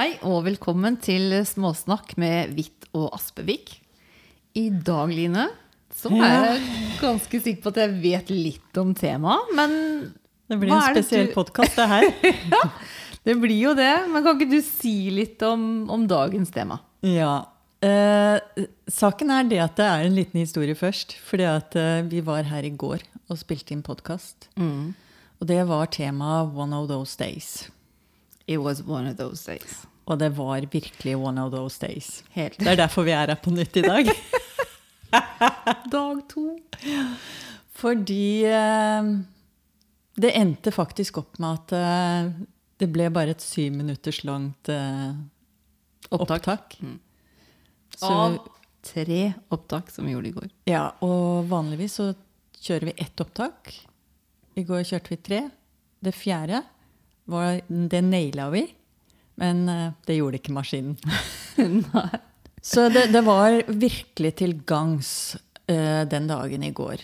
Hei og velkommen til Småsnakk med Hvitt og Aspevik. I dag, Line, så er jeg ganske sikker på at jeg vet litt om temaet. Men Det blir en spesiell du- podkast, det her. ja, det blir jo det. Men kan ikke du si litt om, om dagens tema? Ja. Eh, saken er det at det er en liten historie først. Fordi at eh, vi var her i går og spilte inn podkast. Og det var temaet 'One of those days'. It was one of those days. Og det var virkelig one of those days. Helt Det er derfor vi er her på nytt i dag. Dag to. Fordi eh, det endte faktisk opp med at eh, det ble bare et syv minutters langt eh, Opptak. opptak. Mm. Så, Av tre opptak som vi gjorde i går. ja, og vanligvis så kjører vi ett opptak. I går kjørte vi tre. Det fjerde var, det naila vi, men eh, det gjorde ikke maskinen. Så det, det var virkelig til gangs eh, den dagen i går.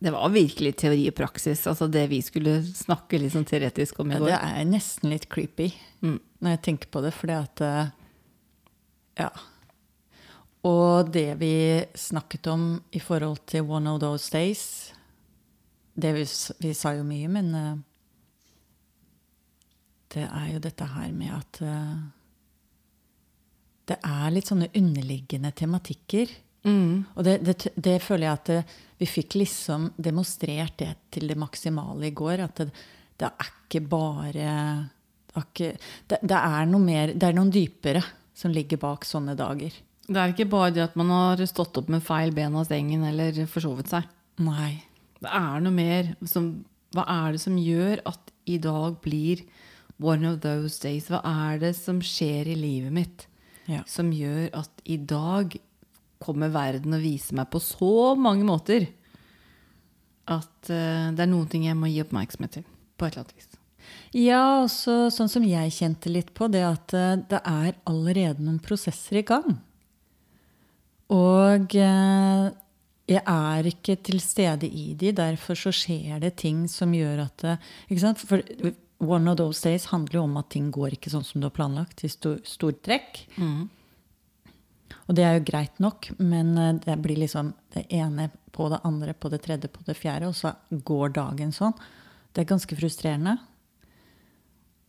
Det var virkelig teori og praksis, altså det vi skulle snakke litt sånn teoretisk om i går. Ja, det er nesten litt creepy Mm. når jeg tenker på det, fordi at eh, Ja. Og det vi snakket om i forhold til One of Those Days det vi, vi sa jo mye, men det er jo dette her med at uh, Det er litt sånne underliggende tematikker. Mm. Og det, det, det føler jeg at det, vi fikk liksom demonstrert det til det maksimale i går. At det, det er ikke bare er, ikke, det, det er noe mer Det er noen dypere som ligger bak sånne dager. Det er ikke bare det at man har stått opp med feil ben av sengen eller forsovet seg. Nei. Det er noe mer som Hva er det som gjør at i dag blir one of those days? Hva er det som skjer i livet mitt Ja. som gjør at i dag kommer verden og viser meg på så mange måter at uh, det er noen ting jeg må gi oppmerksomhet til. På et eller annet vis. Ja, også sånn som jeg kjente litt på, det at uh, det er allerede noen prosesser i gang. Og eh, jeg er ikke til stede i de, derfor så skjer det ting som gjør at? For One of those days handler jo om at ting går ikke sånn som du har planlagt, i stor, trekk. Og det er jo greit nok, men eh, det blir liksom det ene på det andre, på det tredje, på det fjerde, og så går dagen sånn. Det er ganske frustrerende.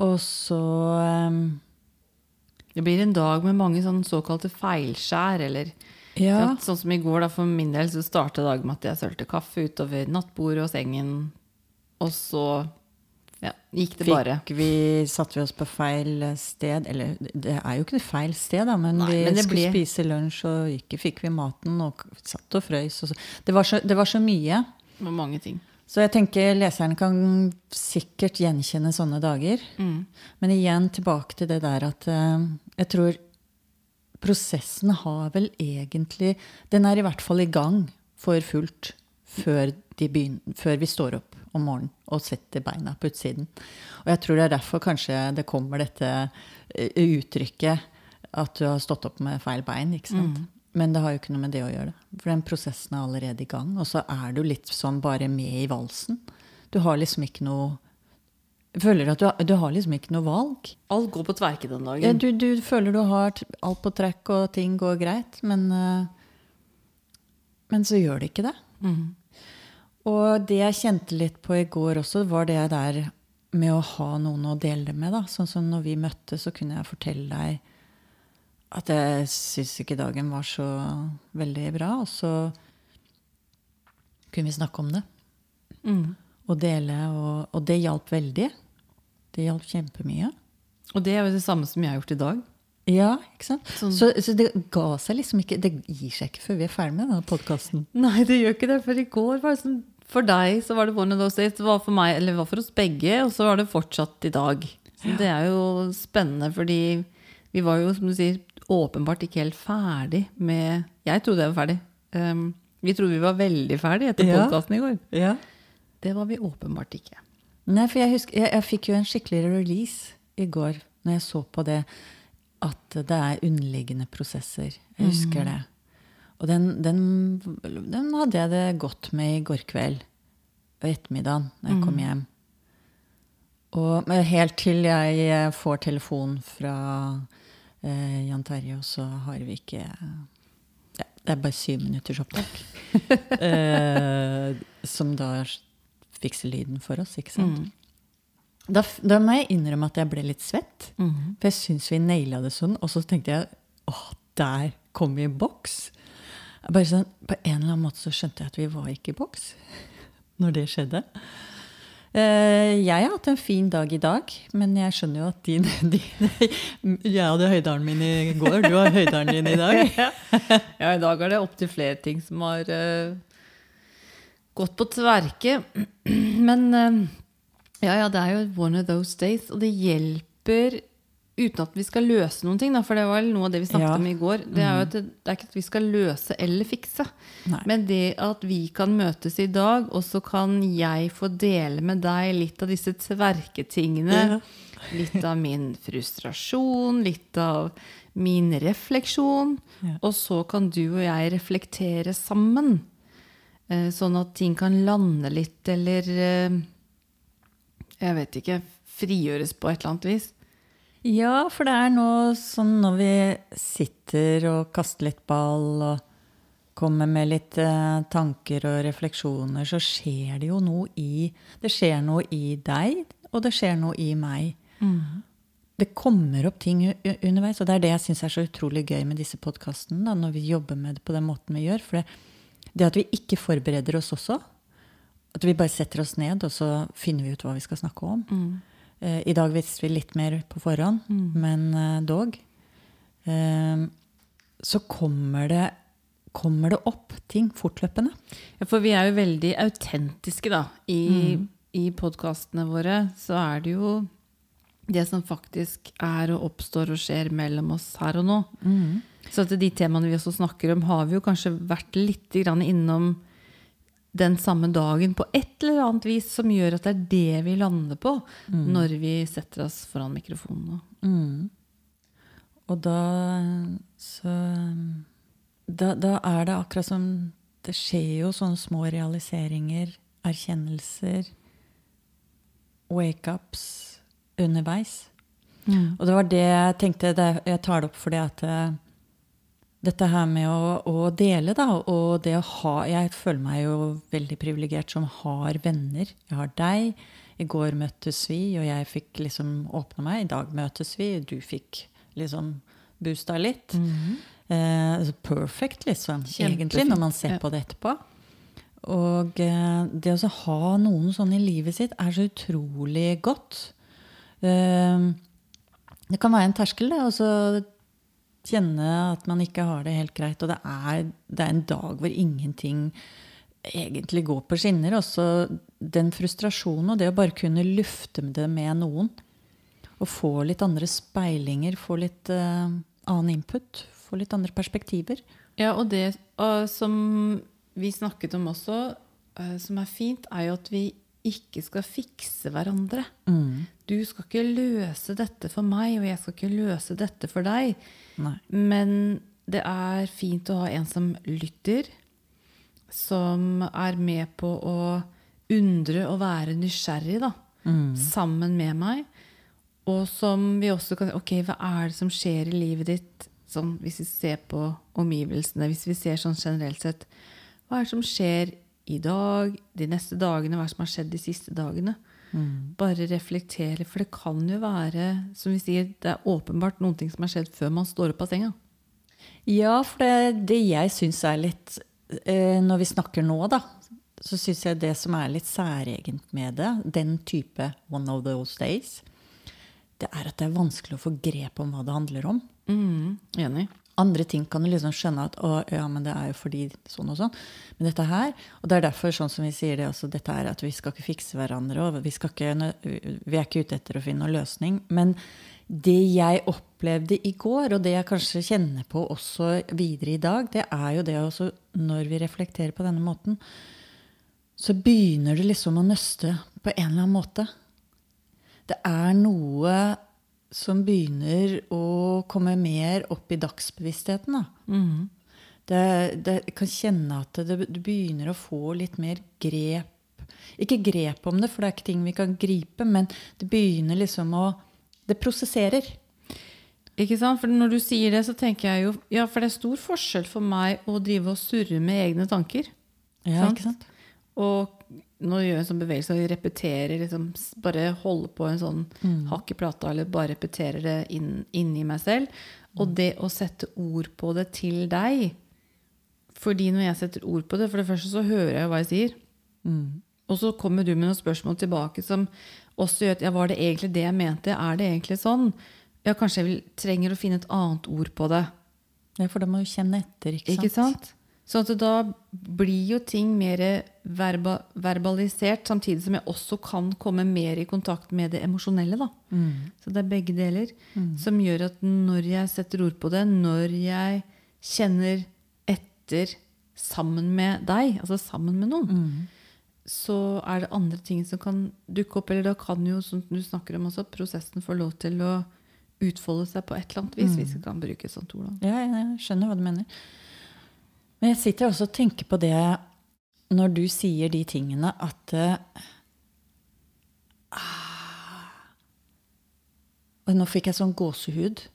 Og så um, Det blir en dag med mange sånn såkalte feilskjær, eller Ja. Sånn som i går, da, for min del, så startet dagen med at jeg sølte kaffe utover nattbordet og sengen. Og så ja, gikk det bare. Vi, satte vi oss på feil sted. Eller det er jo ikke det feil sted, da, men Nei, vi men skulle ble- spise lunsj, og ikke fikk vi maten, og satt og frøys. Og så. Det, var så, det var så mye. Det var mange ting. Så jeg tenker leseren kan sikkert gjenkjenne sånne dager. Mm. Men igjen tilbake til det der at uh, jeg tror prosessen har vel egentlig Den er i hvert fall i gang for fullt før, de begynner, før vi står opp om morgenen og setter beina på utsiden. Og jeg tror det er derfor kanskje det kommer dette eh, uttrykket at du har stått opp med feil bein. ikke sant? Men det har jo ikke noe med det å gjøre. For den prosessen er allerede i gang. Og så er du litt sånn bare med i valsen. Du har liksom ikke noe føler at du, du har liksom ikke noe valg. Alt går på tverke den dagen. Ja, du, du føler du har alt på trekk, og ting går greit, men, eh, men så gjør det ikke det. Mhm. Og det jeg kjente litt på i går også, var det der med å ha noen å dele med. Da. Sånn som når vi møttes, så kunne jeg fortelle deg at jeg syns ikke dagen var så veldig bra. Og så kunne vi snakke om det Mm. og dele, og, og det hjalp veldig. Det hjalp kjempemye. Og det er jo det samme som jeg har gjort i dag. Ja, ikke sant? Sånn. Så, så det ga seg liksom ikke Det gir seg ikke før vi er ferdig med denne podkasten. Nei, det gjør ikke det. For i går var det sånn For deg så var det one of those days. Det var for meg, eller det var for oss begge, og så var det fortsatt i dag. Så det er jo spennende, fordi vi var jo, som du sier, åpenbart ikke helt ferdig med Jeg trodde jeg var ferdig. Um, vi trodde vi var veldig ferdig etter Ja. podkasten i går. Ja. Det var vi åpenbart ikke. Nei, for jeg, husker, jeg, jeg fikk jo en skikkelig release i går når jeg så på det at det er underliggende prosesser. Jeg husker det. Og den, den, den hadde jeg det godt med i går kveld og ettermiddagen når jeg kom hjem. Og helt til jeg eh, får telefon fra eh, Jan Terje, og så har vi ikke ja, Det er bare syv minutters opptak. eh, som da fikser lyden for oss, ikke sant. Mm. Da, da må jeg innrømme at jeg ble litt svett. Mhm. For jeg syns vi naila det sånn. Og så tenkte jeg åh, der kom vi i boks. Bare sånn, På en eller annen måte så skjønte jeg at vi var ikke i boks når det skjedde. Eh, jeg har hatt en fin dag i dag, men jeg skjønner jo at din, din Jeg hadde høydalen min i går, du har høydalen din i dag. Ja, i dag er det opptil flere ting som har uh, gått på tverke. Men eh, ja, ja, det er jo one of those days, og det hjelper uten at vi skal løse noen ting. Da, for det var noe av det vi snakket Ja. om i går. Det er jo at det, det er ikke at vi skal løse eller fikse. Nei. Men det at vi kan møtes i dag, og så kan jeg få dele med deg litt av disse tverketingene. Ja. Litt av min frustrasjon, litt av min refleksjon. Ja. Og så kan du og jeg reflektere sammen. Eh, Sånn at ting kan lande litt, eller eh, Jeg vet ikke Frigjøres på et eller annet vis. Ja, for det er nå sånn når vi sitter og kaster litt ball og kommer med litt eh, tanker og refleksjoner, så skjer det jo noe i Det skjer noe i deg, og det skjer noe i meg. Det kommer opp ting underveis, og det er det jeg syns er så utrolig gøy med disse podkastene, når vi jobber med det på den måten vi gjør. For det, det at vi ikke forbereder oss også, at vi bare setter oss ned, og så finner vi ut hva vi skal snakke om. Eh, I dag visste vi litt mer på forhånd, men eh, dog. Eh, så kommer det, kommer det opp ting fortløpende. Ja, for vi er jo veldig autentiske, da. I, i podkastene våre så er det jo det som faktisk er og oppstår og skjer mellom oss her og nå. Så at de temaene vi også snakker om, har vi jo kanskje vært litt grann innom den samme dagen på et eller annet vis som gjør at det er det vi lander på når vi setter oss foran mikrofonen. Og da så da, da er det akkurat som Det skjer jo sånne små realiseringer, erkjennelser, wake-ups underveis. Og det var det jeg tenkte det, Jeg tar det opp fordi at eh, dette her med å, å dele, da, og det å ha Jeg føler meg jo veldig privilegert som har venner. Jeg har deg. I går møttes vi, og jeg fikk liksom åpne meg. I dag møtes vi, og du fikk liksom boosta litt. Eh, altså perfect, liksom, egentlig, når man ser på det etterpå. Og eh, det å ha noen sånn i livet sitt er så utrolig godt. Eh, det kan være en terskel, det. Altså, så kjenne at man ikke har det helt greit. Og det er, det er en dag hvor ingenting egentlig går på skinner. Og så den frustrasjonen og det å bare kunne lufte det med noen. Og få litt andre speilinger, få litt uh, annen input. Få litt andre perspektiver. Ja, og det uh, som vi snakket om også, uh, som er fint, er jo at vi ikke skal fikse hverandre. Du skal ikke løse dette for meg, og jeg skal ikke løse dette for deg. Nei. Men det er fint å ha en som lytter, som er med på å undre og være nysgjerrig, da. Sammen med meg. Og som vi også kan Ok, hva er det som skjer i livet ditt? Sånn, hvis vi ser på omgivelsene, hvis vi ser sånn generelt sett. Hva er det som skjer i dag, de neste dagene? Hva som har skjedd de siste dagene? Bare reflektere, for det kan jo være, som vi sier, det er åpenbart noen ting som har skjedd før man står opp av senga. Ja, for det, det jeg syns er litt eh, Når vi snakker nå, da, så syns jeg det som er litt særegent med det, den type one of those days, det er at det er vanskelig å få grep om hva det handler om. Mm, enig. Andre ting kan du liksom skjønne at å, ja, men det er jo fordi sånn og sånn. Men dette her, og det er derfor sånn som vi sier det også, dette er at vi skal ikke fikse hverandre, og vi, ikke, vi er ikke ute etter å finne noen løsning. Men det jeg opplevde i går, og det jeg kanskje kjenner på også videre i dag, det er jo det også, når vi reflekterer på denne måten, så begynner det liksom å nøste på en eller annen måte. Det er noe som begynner å komme mer opp i dagsbevisstheten. Da. Det, det, jeg kan kjenne at det, du begynner å få litt mer grep Ikke grep om det, for det er ikke ting vi kan gripe, men det begynner liksom å Det prosesserer. Ikke sant? For når du sier det, så tenker jeg jo Ja, for det er stor forskjell for meg å drive og surre med egne tanker. Ja, Sant? ikke sant? Og nå gjør jeg en sånn bevegelse og repeterer, liksom, bare holder på en sånn hakk i plata, eller bare repeterer det inn, inni meg selv. Og det å sette ord på det til deg Fordi når jeg setter ord på det, for det første så hører jeg hva jeg sier. Og så kommer du med noen spørsmål tilbake som også gjør at ja, var det egentlig det jeg mente? Er det egentlig sånn? Ja, kanskje jeg vil, trenger å finne et annet ord på det. Ja, for da må du kjenne etter, ikke sant? Ikke sant? Sånn at da blir jo ting mer verba, verbalisert, samtidig som jeg også kan komme mer i kontakt med det emosjonelle. da. Så det er begge deler som gjør at når jeg setter ord på det, når jeg kjenner etter sammen med deg, altså sammen med noen, så er det andre ting som kan dukke opp. Eller da kan jo, som du snakker om også, prosessen få lov til å utfolde seg på et eller annet vis, hvis vi kan bruke et sånt ord. Ja, ja, jeg skjønner hva du mener. Men jeg sitter også og tenker på det når du sier de tingene at eh, ah, Og nå fikk jeg sånn gåsehud.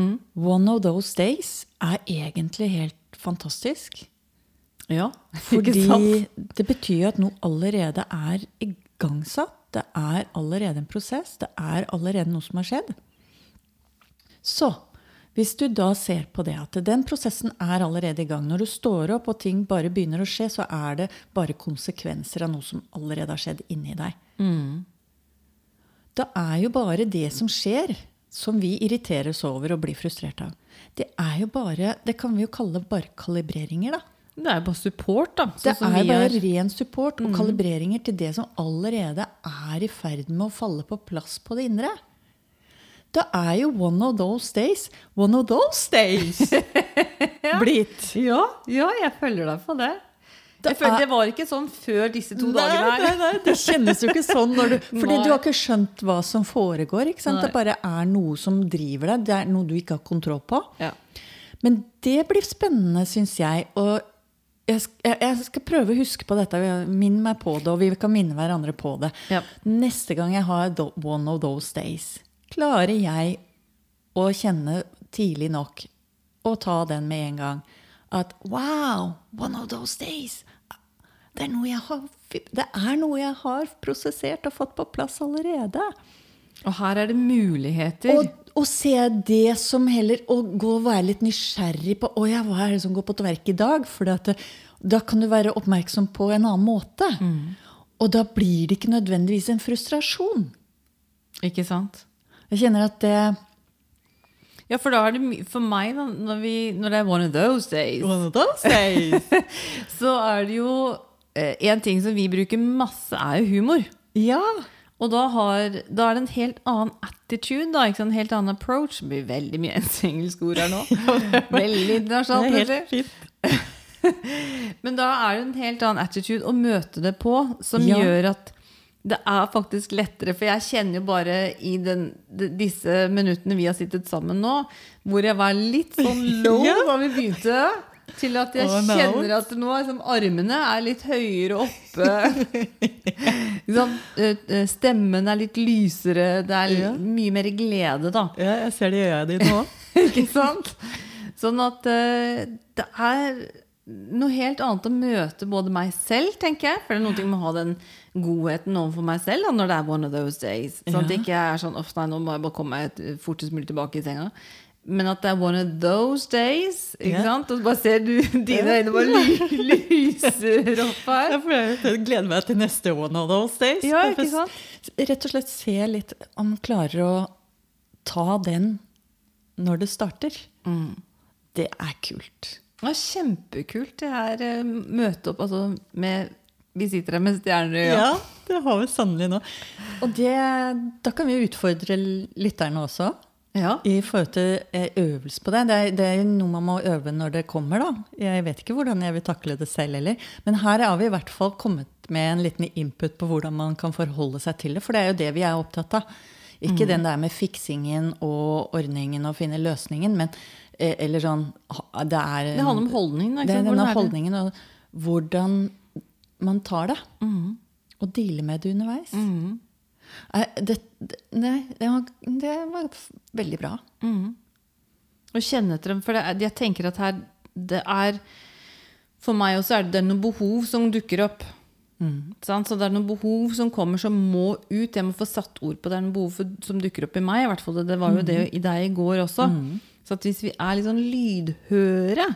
Mm. One of those days er egentlig helt fantastisk. Ja, Fordi det betyr at noe allerede er igangsatt. Det er allerede en prosess. Det er allerede noe som har skjedd. Så hvis du da ser på det at den prosessen er allerede i gang, når du står opp og ting bare begynner å skje, så er det bare konsekvenser av noe som allerede har skjedd inni deg. Da er jo bare det som skjer, som vi irriteres over og blir frustrert av, det er jo bare Det kan vi jo kalle bare kalibreringer, da. Det er bare support, da. Det sånn som er vi bare er. Mm. ren support og kalibreringer til det som allerede er i ferd med å falle på plass på det indre. Da er jo one of those days one of those days blitt. Ja, ja, jeg følger deg på det. Det Jeg føler, er- det var ikke sånn før disse to Nei, dagene her. nei, nei, det kjennes jo ikke sånn du Fordi Nei. du har ikke skjønt hva som foregår. Det bare er noe som driver deg. Det er noe du ikke har kontroll på. Ja. Men det blir spennende, syns jeg. Og jeg skal, jeg- jeg skal prøve å huske på dette. Minn meg på det, og vi kan minne hverandre på det. Ja. Neste gang jeg har one of those days, klarer jeg å kjenne tidlig nok og ta den med en gang. At wow, one of those days. Det er noe jeg har, noe jeg har prosessert og fått på plass allerede. Og her er det muligheter. Og, og se det som heller Å gå og være litt nysgjerrig på Å ja, hva er det som går på tverk i dag? For da kan du være oppmerksom på en annen måte. Og da blir det ikke nødvendigvis en frustrasjon. Ikke sant? Jeg kjenner at det Ja, for da er det For meg, når, vi, når det er one of those days, One of those days. så er det jo eh, En ting som vi bruker masse, er jo humor. ja. Og da, har, da er det en helt annen attitude, da, en helt annen approach. Det blir veldig mye engelske ord her nå. veldig internasjonalt. Er plutselig. Men da er det en helt annen attitude å møte det på, som Ja. gjør at det er faktisk lettere. For jeg kjenner jo bare i den, disse minuttene vi har sittet sammen nå, hvor jeg var litt sånn low Ja. da vi begynte, til at jeg Oh, no. kjenner at nå liksom, armene er litt høyere oppe. Liksom, Stemmen er litt lysere. Det er Ja. mye mer glede, da. ja, jeg ser det i øya dine nå. Ikke sant? Sånn at uh, det er noe helt annet å møte både meg selv, tenker jeg. For det er noe med å ha den godheten overfor meg selv da, når det er one of those days. Sånn at Ja. det ikke er sånn off, nei, nå må jeg bare komme meg fortest mulig tilbake i senga. Men at det er one of those days. Ikke yeah. sant? Og så bare ser du dine øyne bare ly lyser opp her. Jeg gleder meg til neste one of those days. Ja, ikke sant? Rett og slett se litt om du klarer å ta den når det starter. Mm. Det er kult. Det er kjempekult det her eh, møte opp altså, med Vi sitter her med stjerner i. Ja, det har vi sannelig nå. Og det, da kan vi utfordre lytterne også. Ja. I forhold til eh, øvelse på det. Det er, det er noe man må øve når det kommer, da. Jeg vet ikke hvordan jeg vil takle det selv heller. Men her har vi i hvert fall kommet med en liten input på hvordan man kan forholde seg til det. For det er jo det vi er opptatt av. Ikke Mm. den der med fiksingen og ordningen og finne løsningen, men eh, eller sånn Det er Det handler om holdningen. Ikke det er denne holdningen og hvordan man tar det. Og dealer med det underveis. Mm. Eh, Det, det, nei, det, var, det var veldig bra. Å kjenne etter dem. For det jeg tenker at her det er For meg også er det, noen behov som dukker opp. Mm. Så det er noen behov som kommer som må ut. Jeg må få satt ord på det. Det er noen behov for, som dukker opp i meg. i hvert fall. Det var jo det i deg i går også. Så at hvis vi er litt sånn lydhøre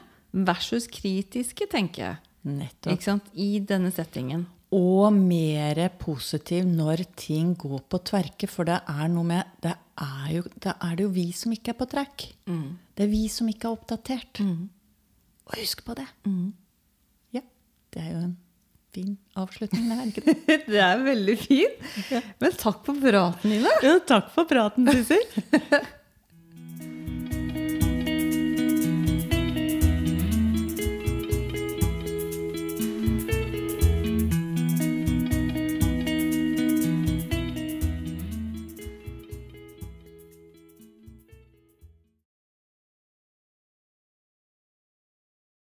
versus kritiske, tenker jeg, Nettopp. i denne settingen Og mer positiv når ting går på tverke. For det er noe med Det er jo, det er det jo vi som ikke er på track. Det er vi som ikke er oppdatert. Og husk på det. Ja. Det er jo en fin avslutning, det er ikke det? Det er veldig fin. Men takk for praten, Nina. Ja, takk for praten, Sissel.